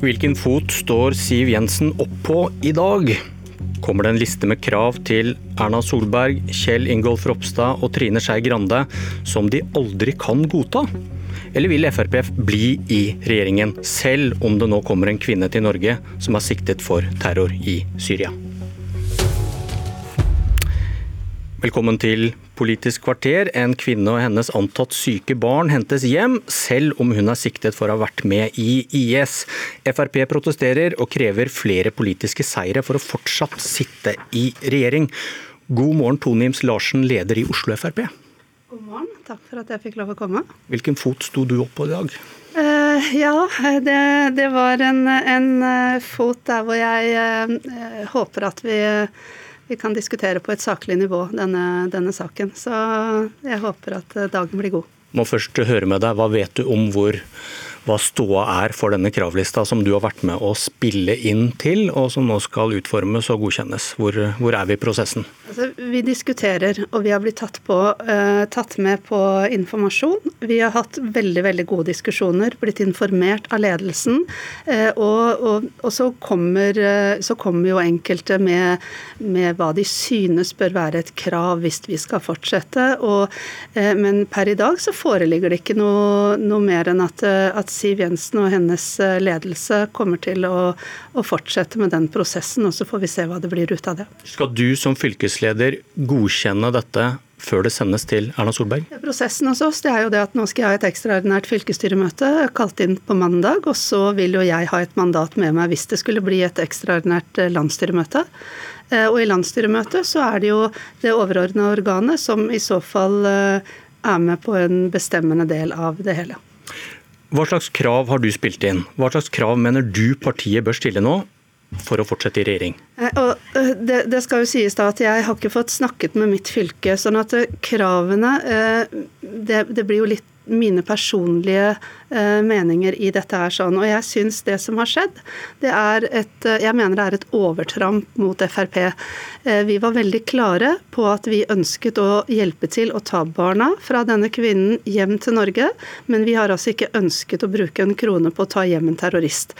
Hvilken fot står Siv Jensen opp på i dag? Kommer det en liste med krav til Erna Solberg, Kjell Ingolf Ropstad og Trine Skei Grande som de aldri kan godta? Eller vil Frp bli i regjeringen, selv om det nå kommer en kvinne til Norge som er siktet for terror i Syria? Velkommen til Politisk kvarter. En kvinne og hennes antatt syke barn hentes hjem, selv om hun er siktet for å ha vært med i IS. Frp protesterer og krever flere politiske seire for å fortsatt sitte i regjering. God morgen, Tone Ims Larsen, leder i Oslo Frp. God morgen, takk for at jeg fikk lov å komme. Hvilken fot sto du opp på i dag? Uh, ja, det, det var en, en, fot der hvor jeg uh, håper at vi uh, vi kan diskutere på et saklig nivå denne, denne saken. Så jeg håper at dagen blir god. Må først høre med deg, Hva vet du om hvor hva ståa er for denne kravlista som du har vært med å spille inn til, og som nå skal utformes og godkjennes. Hvor, hvor er vi i prosessen? Altså, vi diskuterer, og vi har blitt tatt, på, uh, tatt, med på informasjon. Vi har hatt veldig veldig gode diskusjoner, blitt informert av ledelsen. Uh, og, og, og så, kommer, uh, så, kommer, jo enkelte med, med, hva de synes bør være et krav hvis vi skal fortsette. Og, men per i dag så foreligger det ikke noe, noe mer enn at, at Siv Jensen og hennes eh, ledelse kommer til å, å, fortsette med den prosessen, og så får vi se hva det blir ut av det. Skal du som fylkesleder godkjenne dette før det sendes til Erna Solberg? Prosessen hos oss det er jo det at nå skal jeg ha et ekstraordinært fylkesstyremøte kalt inn på mandag, og så vil jo jeg ha et mandat med meg hvis det skulle bli et ekstraordinært eh, landsstyremøte. Eh, og i landsstyremøtet så er det jo det overordna organet som i så fall er med på en bestemmende del av det hele. Hva slags krav har du spilt inn? Hva slags krav mener du partiet bør stille nå for å fortsette i regjering? Eh, eh, det, det, skal jo sies da at Jeg har ikke fått snakket med mitt fylke. sånn at eh, kravene det, det blir jo litt mine personlige eh, meninger i dette er sånn. Og jeg syns det som har skjedd, det er et eh, Jeg mener det er et overtramp mot Frp. Eh, vi var veldig klare på at vi ønsket å hjelpe til å ta barna fra denne kvinnen hjem til Norge, men vi har altså ikke ønsket å bruke en krone på å ta hjem en terrorist.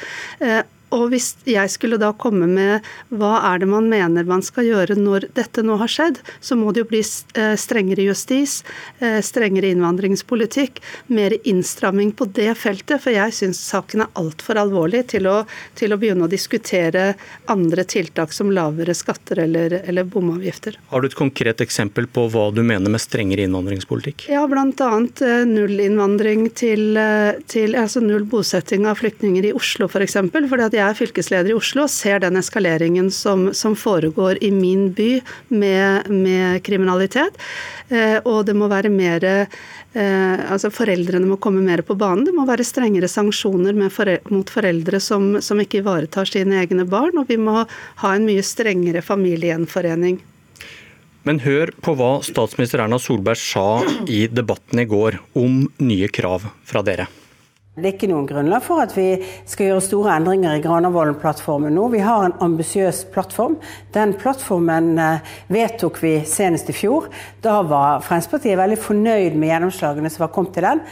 Og hvis jeg skulle da komme med hva er det man mener man skal gjøre når dette nå har skjedd, så må det jo bli eh, strengere justis, eh, strengere innvandringspolitikk, mer innstramming på det feltet. For jeg syns saken er altfor alvorlig til å, til å, begynne å diskutere andre tiltak som lavere skatter eller, eller bomavgifter. Har du et konkret eksempel på hva du mener med strengere innvandringspolitikk? Ja, bl.a. null innvandring til, til altså null bosetting av flyktninger i Oslo f.eks. For jeg er fylkesleder i Oslo og ser den eskaleringen som, som foregår i min by med, med kriminalitet. Eh, og det må være mer eh, altså Foreldrene må komme mer på banen. Det må være strengere sanksjoner foreldre, mot foreldre som, som ikke ivaretar sine egne barn. Og vi må ha en mye strengere familiegjenforening. Men hør på hva statsminister Erna Solberg sa i debatten i går om nye krav fra dere. Det er ikke noen grunnlag for at vi skal gjøre store endringer i Granavolden-plattformen nå. Vi har en ambisiøs plattform. Den plattformen eh, vedtok vi senest i fjor. Da var Fremskrittspartiet veldig fornøyd med gjennomslagene som var kommet til den.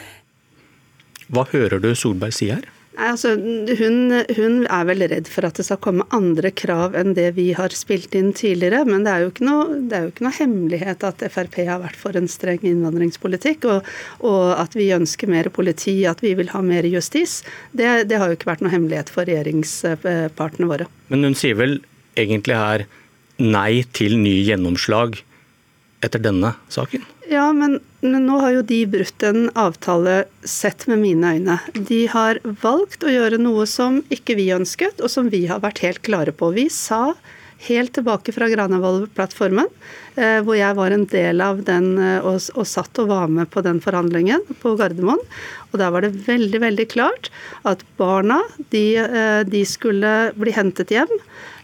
Hva hører du Solberg si her? Altså, hun, hun, er vel redd for at det skal komme andre krav enn det vi har spilt inn tidligere. Men det er jo ikke noe, jo ikke noe hemmelighet at Frp har vært for en streng innvandringspolitikk. Og, og, at vi ønsker mer politi, at vi vil ha mer justis. Det, det har jo ikke vært noe hemmelighet for regjeringspartene våre. Men hun sier vel egentlig her nei til ny gjennomslag etter denne saken? Ja, men, men, nå har jo de brutt en avtale sett med mine øyne. De har valgt å gjøre noe som ikke vi ønsket, og som vi har vært helt klare på. Vi sa helt tilbake fra Granavolden-plattformen, eh, hvor jeg var en del av den eh, og, og, satt og var med på den forhandlingen på Gardermoen. Og der var det veldig, veldig klart at barna de, eh, de skulle bli hentet hjem.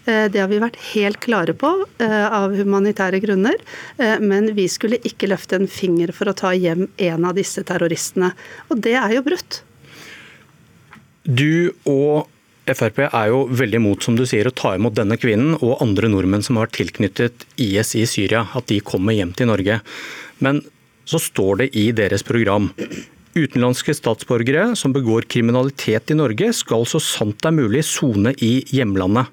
Eh, det har vi vært helt klare på eh, av humanitære grunner. Eh, men vi skulle ikke løfte en finger for å ta hjem en av disse terroristene. Og det er jo brutt. Du og Frp er jo veldig imot som du sier, å ta imot denne kvinnen og andre nordmenn som har tilknyttet IS i Syria, at de kommer hjem til Norge. Men så står det i deres program Utenlandske statsborgere som begår kriminalitet i Norge, skal så sant det er mulig sone i hjemlandet.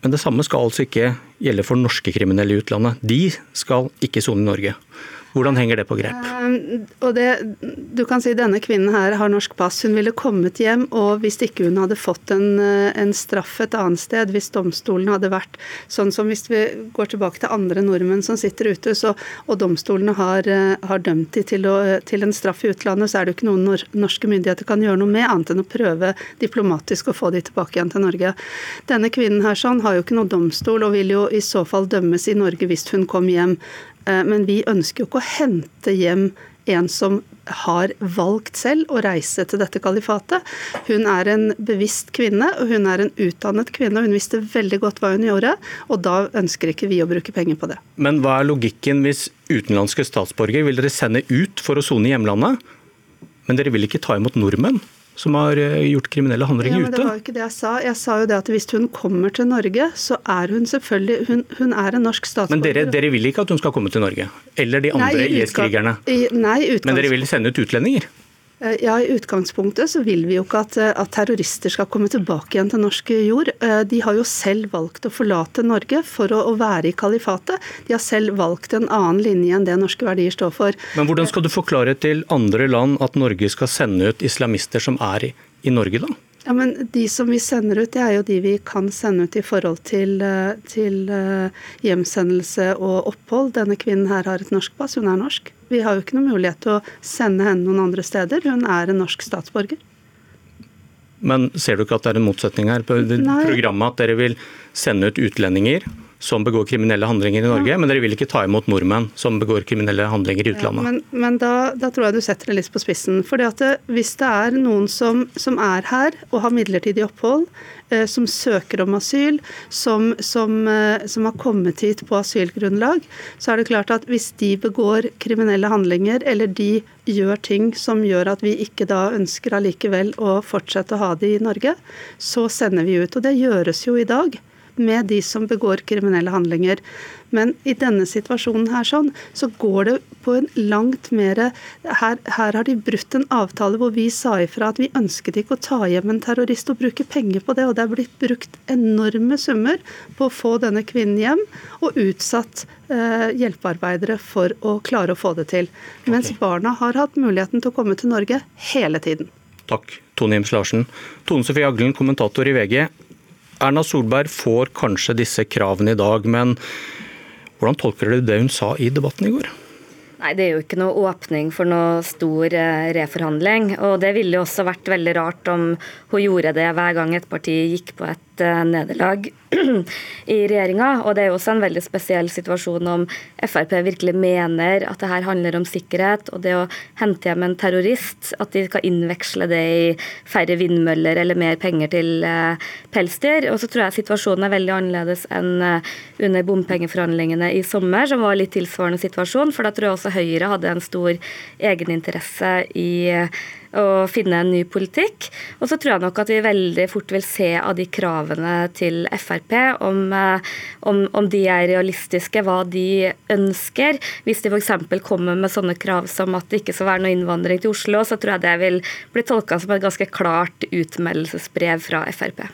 Men det samme skal altså ikke gjelde for norske kriminelle i utlandet. De skal ikke sone i Norge. Hvordan henger det på grep? Uh, det, du kan si Denne kvinnen her har norsk pass. Hun ville kommet hjem, og hvis ikke hun hadde fått en, eh, en, straff et annet sted, hvis domstolen hadde vært sånn som hvis vi går tilbake til andre nordmenn som sitter ute, så, og domstolene har, uh, har dømt dem til, til, en straff i utlandet, så er det jo ikke noe nor norske myndigheter kan gjøre noe med, annet enn å prøve diplomatisk å få dem tilbake igjen til Norge. Denne kvinnen her sånn har jo ikke noe domstol, og vil jo i så fall dømmes i Norge hvis hun kom hjem. Eh, men vi ønsker jo ikke å hente hjem en som har valgt selv å reise til dette kalifatet. Hun er en bevisst kvinne, og hun er en utdannet kvinne. og Hun visste veldig godt hva hun gjorde, og da ønsker ikke vi å bruke penger på det. Men hva er logikken hvis utenlandske statsborgere vil dere sende ut for å sone i hjemlandet, men dere vil ikke ta imot nordmenn? Som har eh, gjort kriminelle handlinger ute. Ja, men Det var ikke det jeg sa. Jeg sa jo det at hvis hun kommer til Norge, så er hun selvfølgelig Hun, hun er en norsk statsborger. Men dere, dere, vil ikke at hun skal komme til Norge? Eller de andre IS-krigerne? Men dere vil sende ut utlendinger? Eh, ja, I utgangspunktet så vil vi jo ikke at, eh, at, terrorister skal komme tilbake igjen til norsk jord. Eh, de har jo selv valgt å forlate Norge for å, å, være i kalifatet. De har selv valgt en annen linje enn det norske verdier står for. Men Hvordan skal du forklare til andre land at Norge skal sende ut islamister som er i, Norge, da? Ja, men De som vi sender ut, det er jo de vi kan sende ut i forhold til, til hjemsendelse og opphold. Denne kvinnen her har et norsk pass, hun er norsk. Vi har jo ikke noen mulighet til å sende henne noen andre steder. Hun er en norsk statsborger. Men ser du ikke at det er en motsetning her på programmet, at dere vil sende ut utlendinger som begår kriminelle handlinger i Norge, ja. men dere vil ikke ta imot nordmenn som begår kriminelle handlinger i utlandet. Ja, men, men da, da, tror jeg du setter det litt på spissen. Fordi at det, Hvis det er noen som, som, er her og har midlertidig opphold, eh, som søker om asyl, som, som, eh, som, har kommet hit på asylgrunnlag, så er det klart at hvis de begår kriminelle handlinger, eller de gjør ting som gjør at vi ikke da ønsker allikevel å fortsette å ha de i Norge, så sender vi ut. Og det gjøres jo i dag med de som begår kriminelle handlinger. Men i denne situasjonen her sånn, så går det på en langt mer her, her, har de brutt en avtale hvor vi sa ifra at vi ønsket ikke å ta hjem en terrorist og bruke penger på det. Og det er blitt brukt enorme summer på å få denne kvinnen hjem, og utsatt eh, hjelpearbeidere for å klare å få det til. Mens okay. barna har hatt muligheten til å komme til Norge hele tiden. Takk, Tone Jims Larsen. Tone Sofie Aglen, kommentator i VG. Erna Solberg får kanskje disse kravene i dag, men hvordan tolker du det hun sa i debatten i går? Nei, Det er jo ikke noe åpning for noe stor eh, reforhandling. Og det ville jo også vært veldig rart om hun gjorde det hver gang et parti gikk på et Eh, nederlag i regjeringa. Og det er jo også en veldig spesiell situasjon om Frp virkelig mener at det her handler om sikkerhet, og det å hente hjem en terrorist, at de skal innveksle det i færre vindmøller eller mer penger til eh, pelsdyr. Og så tror jeg situasjonen er veldig annerledes enn eh, under bompengeforhandlingene i sommer, som var litt tilsvarende situasjon. For da tror jeg også Høyre hadde en stor egeninteresse i å finne en ny politikk. Og så tror jeg nok at vi veldig fort vil se av de kravene til Frp, om, eh, om, om de er realistiske, hva de ønsker. Hvis de f.eks. kommer med sånne krav som at det ikke skal være noe innvandring til Oslo, så tror jeg det vil bli tolka som et ganske klart utmeldelsesbrev fra Frp.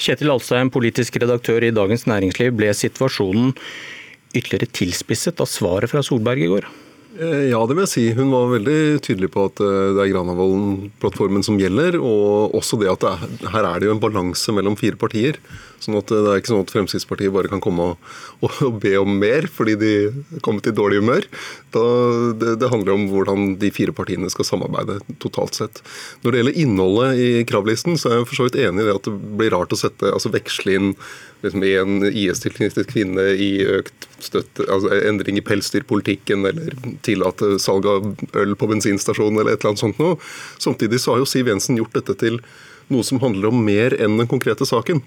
Kjetil Alstheim, politisk redaktør i Dagens Næringsliv. Ble situasjonen ytterligere tilspisset av svaret fra Solberg i går? Eh, ja, det vil jeg si. Hun var veldig tydelig på at eh, det er Granavolden-plattformen som gjelder. Og også det at det er, her er det jo en balanse mellom fire partier. Sånn at Det er ikke sånn at Fremskrittspartiet bare kan komme og, og, og be om mer fordi de er kommet i dårlig humør. Da, det, det, handler om hvordan de fire partiene skal samarbeide totalt sett. Når det gjelder innholdet i kravlisten, så er jeg for så vidt enig i det at det blir rart å sette, altså veksle inn liksom en IS-tilknyttet kvinne i økt støtte, altså endring i pelsdyrpolitikken eller tillate salg av øl på bensinstasjon eller et eller annet sånt noe. Samtidig så har jo Siv Jensen gjort dette til noe som handler om mer enn den konkrete saken.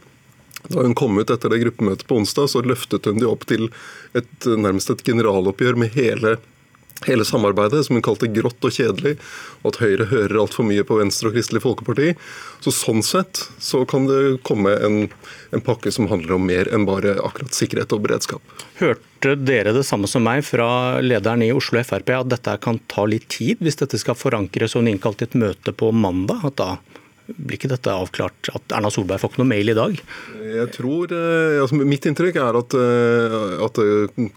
Da hun kom ut etter det gruppemøtet på onsdag, så løftet hun det opp til et, nærmest et generaloppgjør med hele hele samarbeidet, som hun kalte grått og kjedelig, og at Høyre hører altfor mye på Venstre og Kristelig Folkeparti. Så Sånn sett så kan det komme en, en, pakke som handler om mer enn bare akkurat sikkerhet og beredskap. Hørte dere det samme som meg fra lederen i Oslo Frp, at dette kan ta litt tid hvis dette skal forankres og hun innkalt et møte på mandag? at da blir ikke dette avklart? At Erna Solberg får ikke noe mail i dag? Jeg tror, eh, altså Mitt inntrykk er at, eh, at,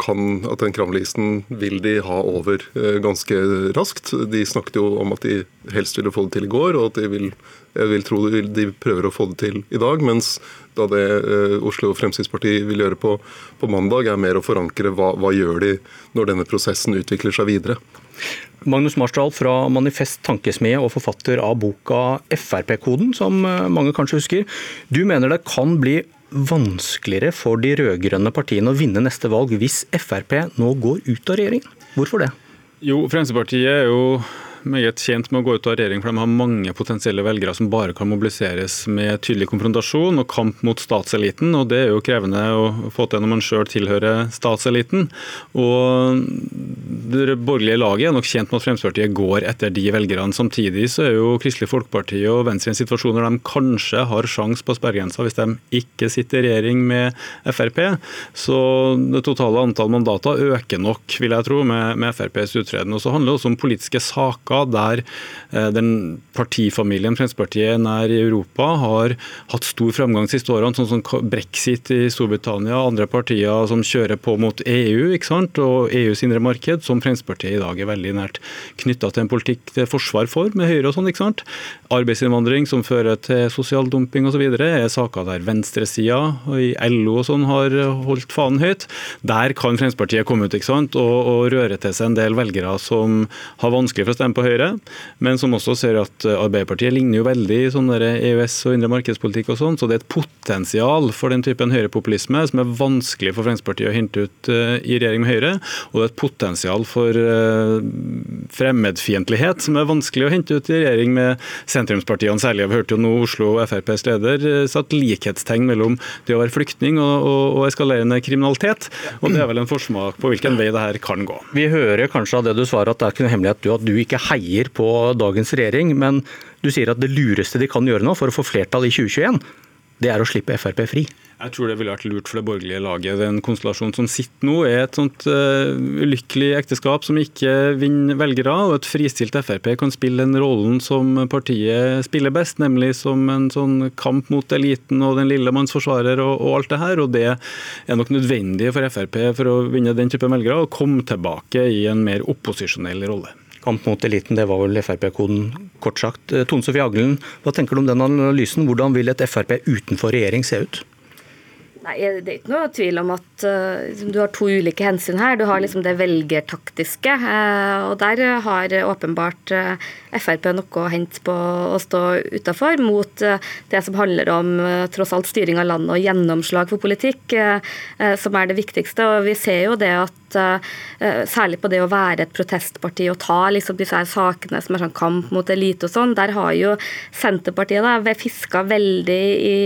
kan, at den kravlisten vil de ha over eh, ganske raskt. De snakket jo om at de helst ville få det til i går, og at de vil, jeg vil tro de prøver å få det til i dag. Mens da det Oslo Fremskrittsparti vil gjøre på, på mandag, er mer å forankre hva, hva gjør de når denne prosessen utvikler seg videre. Magnus Marsdal fra Manifest Tankesmie og forfatter av boka Frp-koden, som eh, mange kanskje husker. Du mener det kan bli vanskeligere for de rød-grønne partiene å vinne neste valg hvis Frp nå går ut av regjeringen. Hvorfor det? Jo, Fremskrittspartiet er jo meget tjent med å gå ut av regjering, for de har mange potensielle velgere som bare kan mobiliseres med tydelig konfrontasjon og kamp mot statseliten. og Det er jo krevende å få til når man sjøl tilhører statseliten. Og Det borgerlige laget er nok tjent med at Fremskrittspartiet går etter de velgerne. Samtidig så er jo Kristelig Folkeparti og Venstre i en situasjon der de kanskje har sjanse på sperregrensa hvis de ikke sitter i regjering med Frp. Så det totale antall mandater øker nok, vil jeg tro, med, med FrPs uttreden. Og så handler det også om politiske saker der eh, den partifamilien Fremskrittspartiet nær i Europa har hatt stor framgang de siste årene, sånn som brexit i Storbritannia, andre partier som kjører på mot EU ikke sant? og EUs indre marked, som Fremskrittspartiet i dag er veldig nært knytta til en politikk til forsvar for, med Høyre og sånn. ikke sant? Arbeidsinnvandring som fører til sosial dumping osv. er saker der venstresida i LO og sånn har holdt fanen høyt. Der kan Fremskrittspartiet komme ut ikke sant? Og, og røre til seg en del velgere som har vanskelig for å stemme på Høyre, men som også ser at eh, Arbeiderpartiet ligner jo veldig i sånn EØS- og indre markedspolitikk og sånn, så det er et potensial for den typen høyrepopulisme som er vanskelig for Fremskrittspartiet å hente ut eh, i regjering med Høyre, og det er et potensial for eh, fremmedfiendtlighet som er vanskelig å hente ut i regjering med sentrumspartiene særlig. Vi hørte jo nå Oslo FrPs leder satt likhetstegn mellom det å være flyktning og, og, og eskalerende kriminalitet, og det er vel en forsmak på hvilken vei det her kan gå. Vi hører kanskje av det du svarer at det er ikke noe hemmelighet at du ikke heier på dagens regjering, men du sier at det lureste de kan gjøre nå for å få flertall i 2021, det er å slippe Frp fri. Jeg tror det ville vært lurt for det borgerlige laget. Den konstellasjonen som sitter nå, er et sånt uh, ulykkelig ekteskap som ikke vinner velgere. og Et fristilt Frp kan spille den rollen som partiet spiller best, nemlig som en sånn kamp mot eliten og den lille manns forsvarer og, og, alt det her. og Det er nok nødvendig for Frp for å vinne den type velgere, å komme tilbake i en mer opposisjonell rolle. Kamp mot eliten, det var vel Frp-koden, kort sagt. Eh, Tone Sofie Aglen, hva tenker du om den analysen? Hvordan vil et Frp utenfor regjering se ut? Nei, Det er ikke noe tvil om at uh, du har to ulike hensyn her. Du har liksom det velgertaktiske, uh, og der har åpenbart uh, Frp noe å hente på å stå utafor, mot det som handler om tross alt styring av landet og gjennomslag for politikk, som er det viktigste. Og Vi ser jo det at særlig på det å være et protestparti og ta liksom disse her sakene som er sånn kamp mot elite og sånn, der har jo Senterpartiet da fiska veldig i,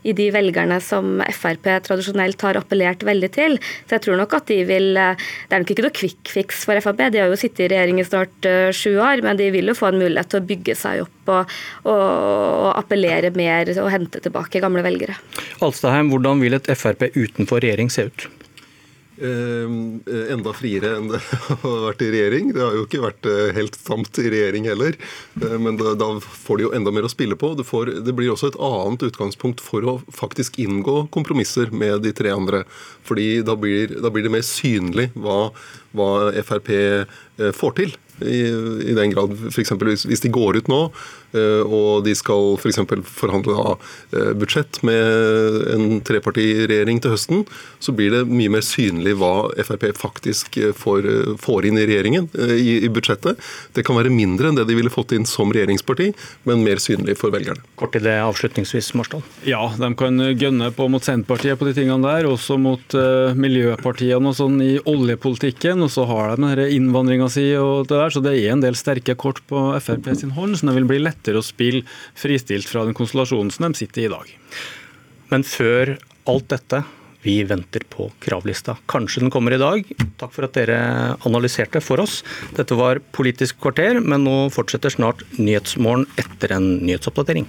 i de velgerne som Frp tradisjonelt har appellert veldig til. Så jeg tror nok at de vil Det er nok ikke noe quick fix for Frp, de har jo sittet i regjering i snart sju år, men de vil jo få en mulighet til å bygge seg opp og, og, og appellere mer og hente tilbake gamle velgere. Alstaheim, hvordan vil et Frp utenfor regjering se ut? Eh, enda friere enn det har vært i regjering. Det har jo ikke vært eh, helt samt i regjering heller. Eh, men da, da, får de jo enda mer å spille på. Det, får, det, blir også et annet utgangspunkt for å faktisk inngå kompromisser med de tre andre. Fordi da blir, da blir det mer synlig hva, hva Frp får til. I, i den grad f.eks. Hvis, hvis de går ut nå Eh, og de skal f.eks. For forhandle av budsjett med en trepartiregjering til høsten, så blir det mye mer synlig hva Frp faktisk eh, får, får inn i regjeringen, i, i, budsjettet. Det kan være mindre enn det de ville fått inn som regjeringsparti, men mer synlig for velgerne. Kort til det avslutningsvis, Marsdal. Ja, de kan gønne på mot Senterpartiet på de tingene der, også mot uh, miljøpartiene og sånn i oljepolitikken. Og så har de denne innvandringa si og det der, så det er en del sterke kort på Frp sin hånd, så det vil bli lett lettere og spiller fristilt fra den konstellasjonen som de sitter i i dag. Men før alt dette, Vi venter på kravlista. Kanskje den kommer i dag. Takk for at dere analyserte for oss. Dette var Politisk kvarter, men nå fortsetter snart Nyhetsmorgen etter en nyhetsoppdatering.